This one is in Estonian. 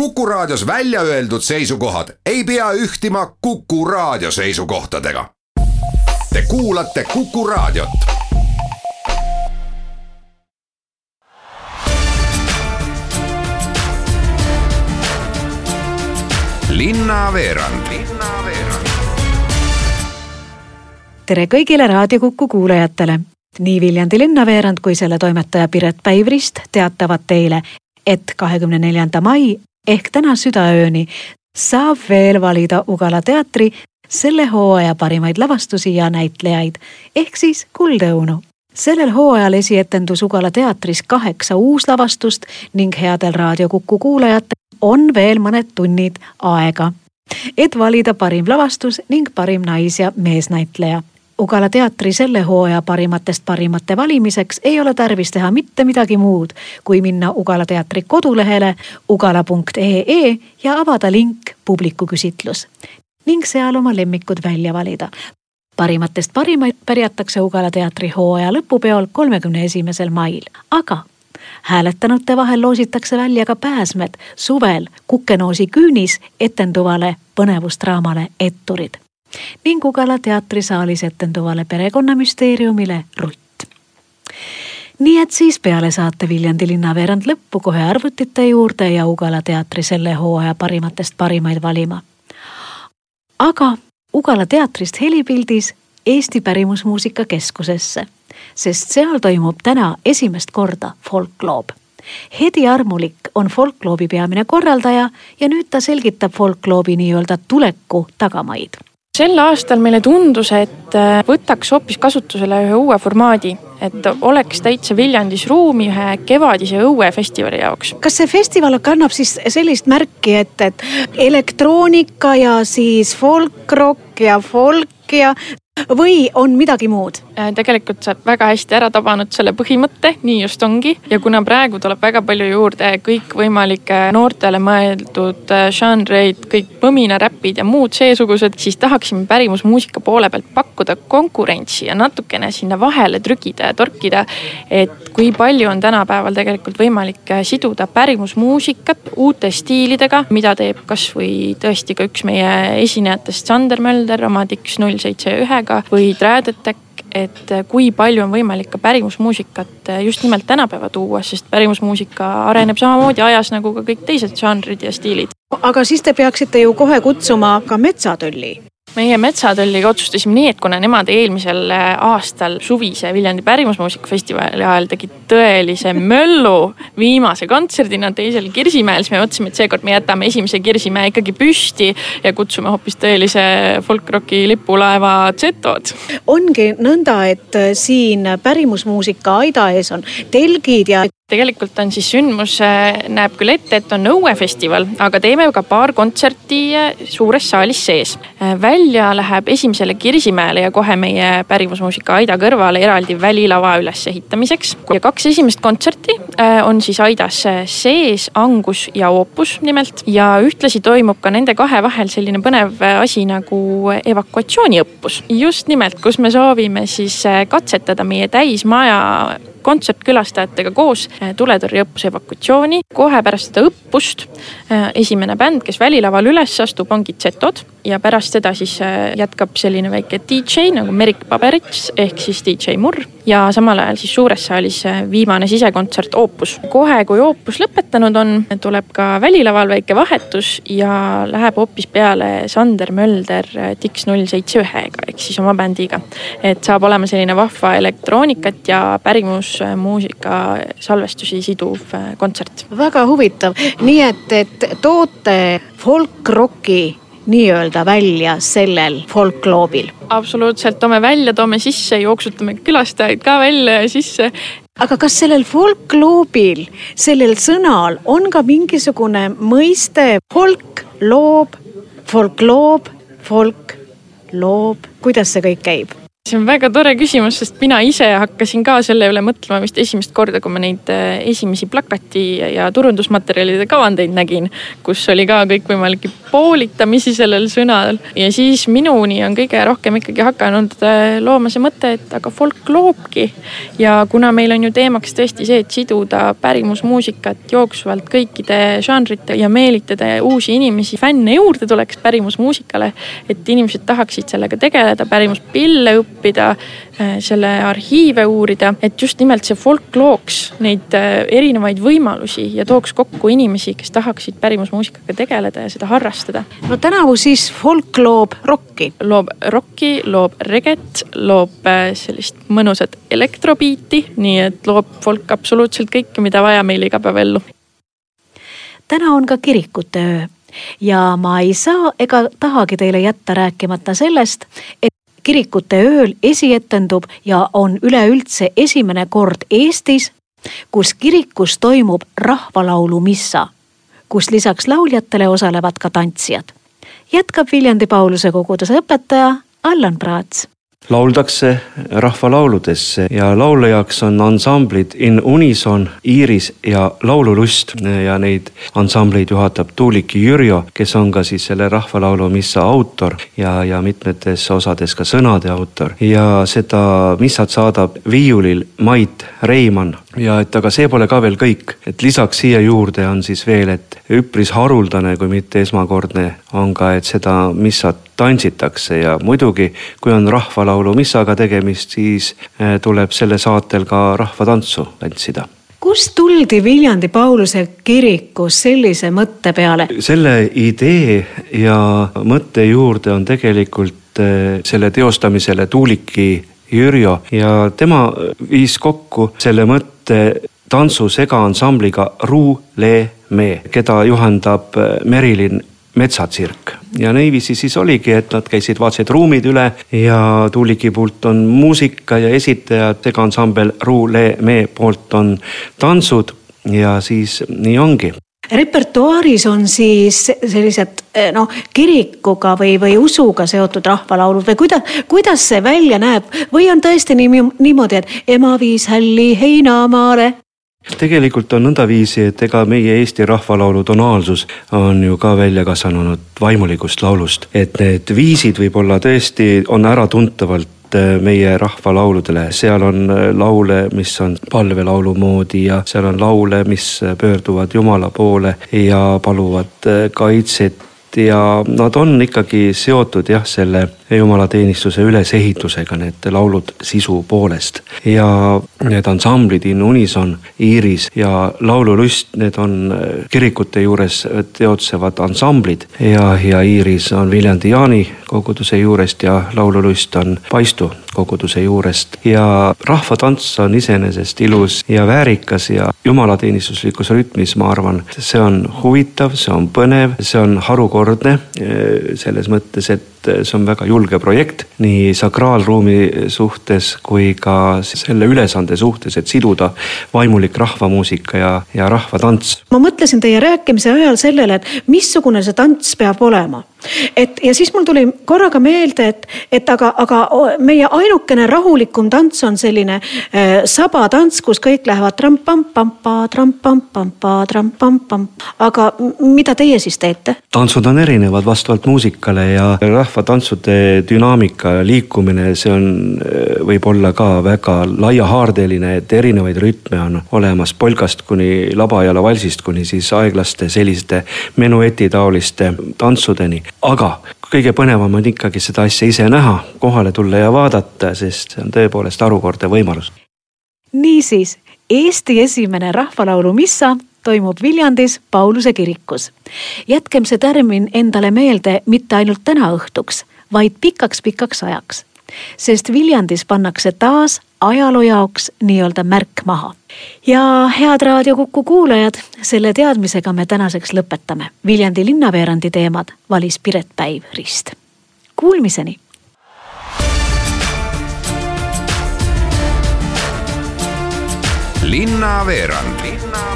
Kuku Raadios välja öeldud seisukohad ei pea ühtima Kuku Raadio seisukohtadega. Te kuulate Kuku Raadiot. linnaveerand tere kõigile Raadio Kuku kuulajatele. nii Viljandi linnaveerand kui selle toimetaja Piret Päivrist teatavad teile, et kahekümne neljanda mai ehk täna südaööni saab veel valida Ugala teatri selle hooaja parimaid lavastusi ja näitlejaid. Ehk siis Kuldõunu. sellel hooajal esietendus Ugala teatris kaheksa uuslavastust ning headel Raadio Kuku kuulajatel on veel mõned tunnid aega, et valida parim lavastus ning parim nais- ja meesnäitleja Ugala teatri selle hooaja parimatest parimate valimiseks ei ole tarvis teha mitte midagi muud, kui minna Ugala teatri kodulehele ugala.ee ja avada link publikuküsitlus ning seal oma lemmikud välja valida. parimatest parimaid pärjatakse Ugala teatri hooaja lõpupeol, kolmekümne esimesel mail, aga hääletanute vahel loositakse välja ka pääsmed suvel Kukenoosi küünis etenduvale põnevusdraamale Etturid ning Ugala teatrisaalis etenduvale perekonnamüsteeriumile Rutt. nii et siis peale saate Viljandi linnaveerand lõppu kohe arvutite juurde ja Ugala teatri selle hooaja parimatest parimaid valima. aga Ugala teatrist helipildis Eesti Pärimusmuusika Keskusesse, sest seal toimub täna esimest korda folkloob Hedi Armulik on folkloobi peamine korraldaja ja nüüd ta selgitab folkloobi nii-öelda tuleku tagamaid sel aastal meile tundus, et äh, võtaks hoopis kasutusele ühe uue formaadi, et oleks täitsa Viljandis ruumi ühe kevadise õuefestivali jaoks. kas see festival kannab siis sellist märki, et, et elektroonika ja siis folk-rock ja folk ja või on midagi muud? Äh, tegelikult sa väga hästi ära tabanud selle põhimõtte, nii just ongi. ja kuna praegu tuleb väga palju juurde kõikvõimalikke noortele mõeldud äh, žanreid, kõik põminaräpid ja muud seesugused, siis tahaksime pärimusmuusika poole pealt pakkuda konkurentsi ja natukene sinna vahele trükida ja torkida. et kui palju on tänapäeval tegelikult võimalik äh, siduda pärimusmuusikat uute stiilidega, mida teeb kasvõi tõesti ka üks meie esinejatest, Sander Mölder oma Dix null seitse ühega või Trad-Attack et kui palju on võimalik ka pärimusmuusikat just nimelt tänapäeva tuua, sest pärimusmuusika areneb samamoodi ajas nagu ka kõik teised žanrid ja stiilid. aga siis te peaksite ju kohe kutsuma ka Metsatölli meie Metsatõlliga otsustasime nii, et kuna nemad eelmisel äh, aastal suvise Viljandi pärimusmuusikafestivali ajal tegid tõelise möllu viimase kontserdina teisel Kirsimäel, siis me mõtlesime, et seekord me jätame esimese Kirsimäe ikkagi püsti ja kutsume hoopis tõelise folkroki lipulaeva Zetod. ongi nõnda, et äh, siin pärimusmuusika aida ees on telgid ja tegelikult on siis sündmus, äh, näeb küll ette, et on õuefestival, aga teeme ka paar kontserti äh, suures saalis sees. Äh, välja läheb esimesele Kirsimäele ja kohe meie pärimusmuusika Aida kõrvale eraldi välilava ülesehitamiseks. ja kaks esimest kontserti on siis Aidas sees, Angus ja Oopus nimelt. ja ühtlasi toimub ka nende kahe vahel selline põnev asi nagu evakuatsiooniõppus. just nimelt, kus me soovime siis katsetada meie täismaja kontsertkülastajatega koos eh, tuletõrjeõppuse evakuatsiooni. kohe pärast seda õppust eh, esimene bänd, kes välilaval üles astub, ongi Zetod ja pärast seda siis eh, jätkab selline väike DJ nagu Merik Paberits ehk siis DJ Murr ja samal ajal siis suures saalis viimane sisekontsert Oopus. kohe, kui Oopus lõpetanud on, tuleb ka välilaval väike vahetus ja läheb hoopis peale Sander Mölder Dix null seitse ühega ehk siis oma bändiga. et saab olema selline vahva elektroonikat ja pärimus koos muusika salvestusi siduv äh, kontsert. väga huvitav, nii et, et toote folk-rocki nii-öelda välja sellel folkloobil? absoluutselt, toome välja, toome sisse, jooksutame külastajaid ka välja ja sisse. aga kas sellel folkloobil, sellel sõnal on ka mingisugune mõiste folk, loob, folkloob, folk, loob, kuidas see kõik käib? See on väga tore küsimus, sest mina ise hakkasin ka selle üle mõtlema vist esimest korda, kui ma neid äh, esimesi plakati ja turundusmaterjalide kavandeid nägin, kus oli ka kõikvõimalikke poolitamisi sellel sõnal. ja siis minuni on kõige rohkem ikkagi hakanud äh, looma see mõte, et aga folk loobki. ja kuna meil on ju teemaks tõesti see, et siduda pärimusmuusikat jooksvalt kõikide žanrite ja meelitada uusi inimesi, fänne juurde tuleks pärimusmuusikale. et inimesed tahaksid sellega tegeleda, pärimuspille õppida, selle arhiive uurida, et just nimelt see folk looks neid äh, erinevaid võimalusi ja tooks kokku inimesi, kes tahaksid pärimusmuusikaga tegeleda ja seda harrastada. no tänavu siis folk loob rokki. loob rokki, loob reget, loob äh, sellist mõnusat elektrobiiti, nii et loob folk absoluutselt kõike, mida vaja meil igapäevaellu. täna on ka kirikute öö ja ma ei saa ega tahagi teile jätta rääkimata sellest, et kirikute ööl esietendub ja on üleüldse esimene kord Eestis, kus kirikus toimub rahvalaulu missa kus lisaks lauljatele osalevad ka tantsijad. jätkab Viljandi Pauluse koguduse õpetaja Allan Praats lauldakse rahvalauludesse ja lauljaks on ansamblid In Unison, Iiris ja Laululust. Ja neid ansambleid juhatab Tuulik Jürjo, kes on ka siis selle rahvalaulu missa autor ja, ja mitmetes osades ka sõnade autor. Ja seda missat saadab viiulil Mait Reimann ja et aga see pole ka veel kõik, et lisaks siia juurde on siis veel, et üpris haruldane, kui mitte esmakordne, on ka, et seda missat tantsitakse ja muidugi, kui on rahvalaulu missaga tegemist, siis eh, tuleb selle saatel ka rahvatantsu tantsida kust tuldi Viljandi Pauluse kirikus sellise mõtte peale? selle idee ja mõtte juurde on tegelikult eh, selle teostamisele Tuuliki Jürjo ja tema viis kokku selle mõtte tantsu segaaansambliga Ruu Le Me, keda juhendab Merilin metsatsirk ja niiviisi siis oligi, et nad käisid, vaatasid ruumid üle ja Tuuliki poolt on muusika ja esitajad, segaansambel Ruu Le Me poolt on tantsud ja siis nii ongi repertuaaris on siis sellised eh, noh, kirikuga või, või usuga seotud rahvalaulud või kuidas, kuidas see välja näeb või on tõesti nii, niimoodi, et ema viis hälli heinamaale? tegelikult on nõndaviisi, et ega meie Eesti rahvalaulu tonaalsus on ju ka välja kasvanud vaimulikust laulust, et need viisid võib-olla tõesti on äratuntavalt Äh, meie rahvalauludele, seal on äh, laule, mis on palvelaulu moodi ja seal on laule, mis pöörduvad Jumala poole ja paluvad äh, kaitset ja nad on ikkagi seotud jah, selle jumalateenistuse ülesehitusega, need laulud sisu poolest. ja need ansamblid In Unison, Iiris ja Laululust, need on kirikute juures teotsevad ansamblid ja, ja Iiris on Viljandi Jaani koguduse juurest ja Laululust on Paistu koguduse juurest ja rahvatants on iseenesest ilus ja väärikas ja jumalateenistuslikus rütmis, ma arvan, see on huvitav, see on põnev, see on harukordne eh, selles mõttes, et see on väga julge projekt nii sakraalruumi suhtes kui ka selle ülesande suhtes, et siduda vaimulik rahvamuusika ja, ja rahvatants. ma mõtlesin teie rääkimise ajal sellele, et missugune see tants peab olema et ja siis mul tuli korraga meelde, et, et aga, aga meie ainukene rahulikum tants on selline äh, sabatants, kus kõik lähevad tramp-pamp-pampa, tramp-pamp-pampa, tramp-pamp-pamp. aga mida teie siis teete? tantsud on erinevad vastavalt muusikale ja rahvatantsude dünaamika liikumine, see on, äh, võib olla ka väga laiahaardeline, et erinevaid rütme on olemas polkast kuni labajala valsist kuni siis aeglaste selliste menueti taoliste tantsudeni aga kõige põnevam on ikkagi seda asja ise näha, kohale tulla ja vaadata, sest see on tõepoolest harukordne võimalus. niisiis, Eesti esimene rahvalaulu missa toimub Viljandis Pauluse kirikus. jätkem see tärmin endale meelde mitte ainult täna õhtuks, vaid pikaks-pikaks ajaks. sest Viljandis pannakse taas ajaloo jaoks nii-öelda märk maha. ja head Raadio Kuku kuulajad, selle teadmisega me tänaseks lõpetame. Viljandi linnaveerandi teemad valis Piret Päiv Rist. Kuulmiseni. linnaveerand, linnaveerand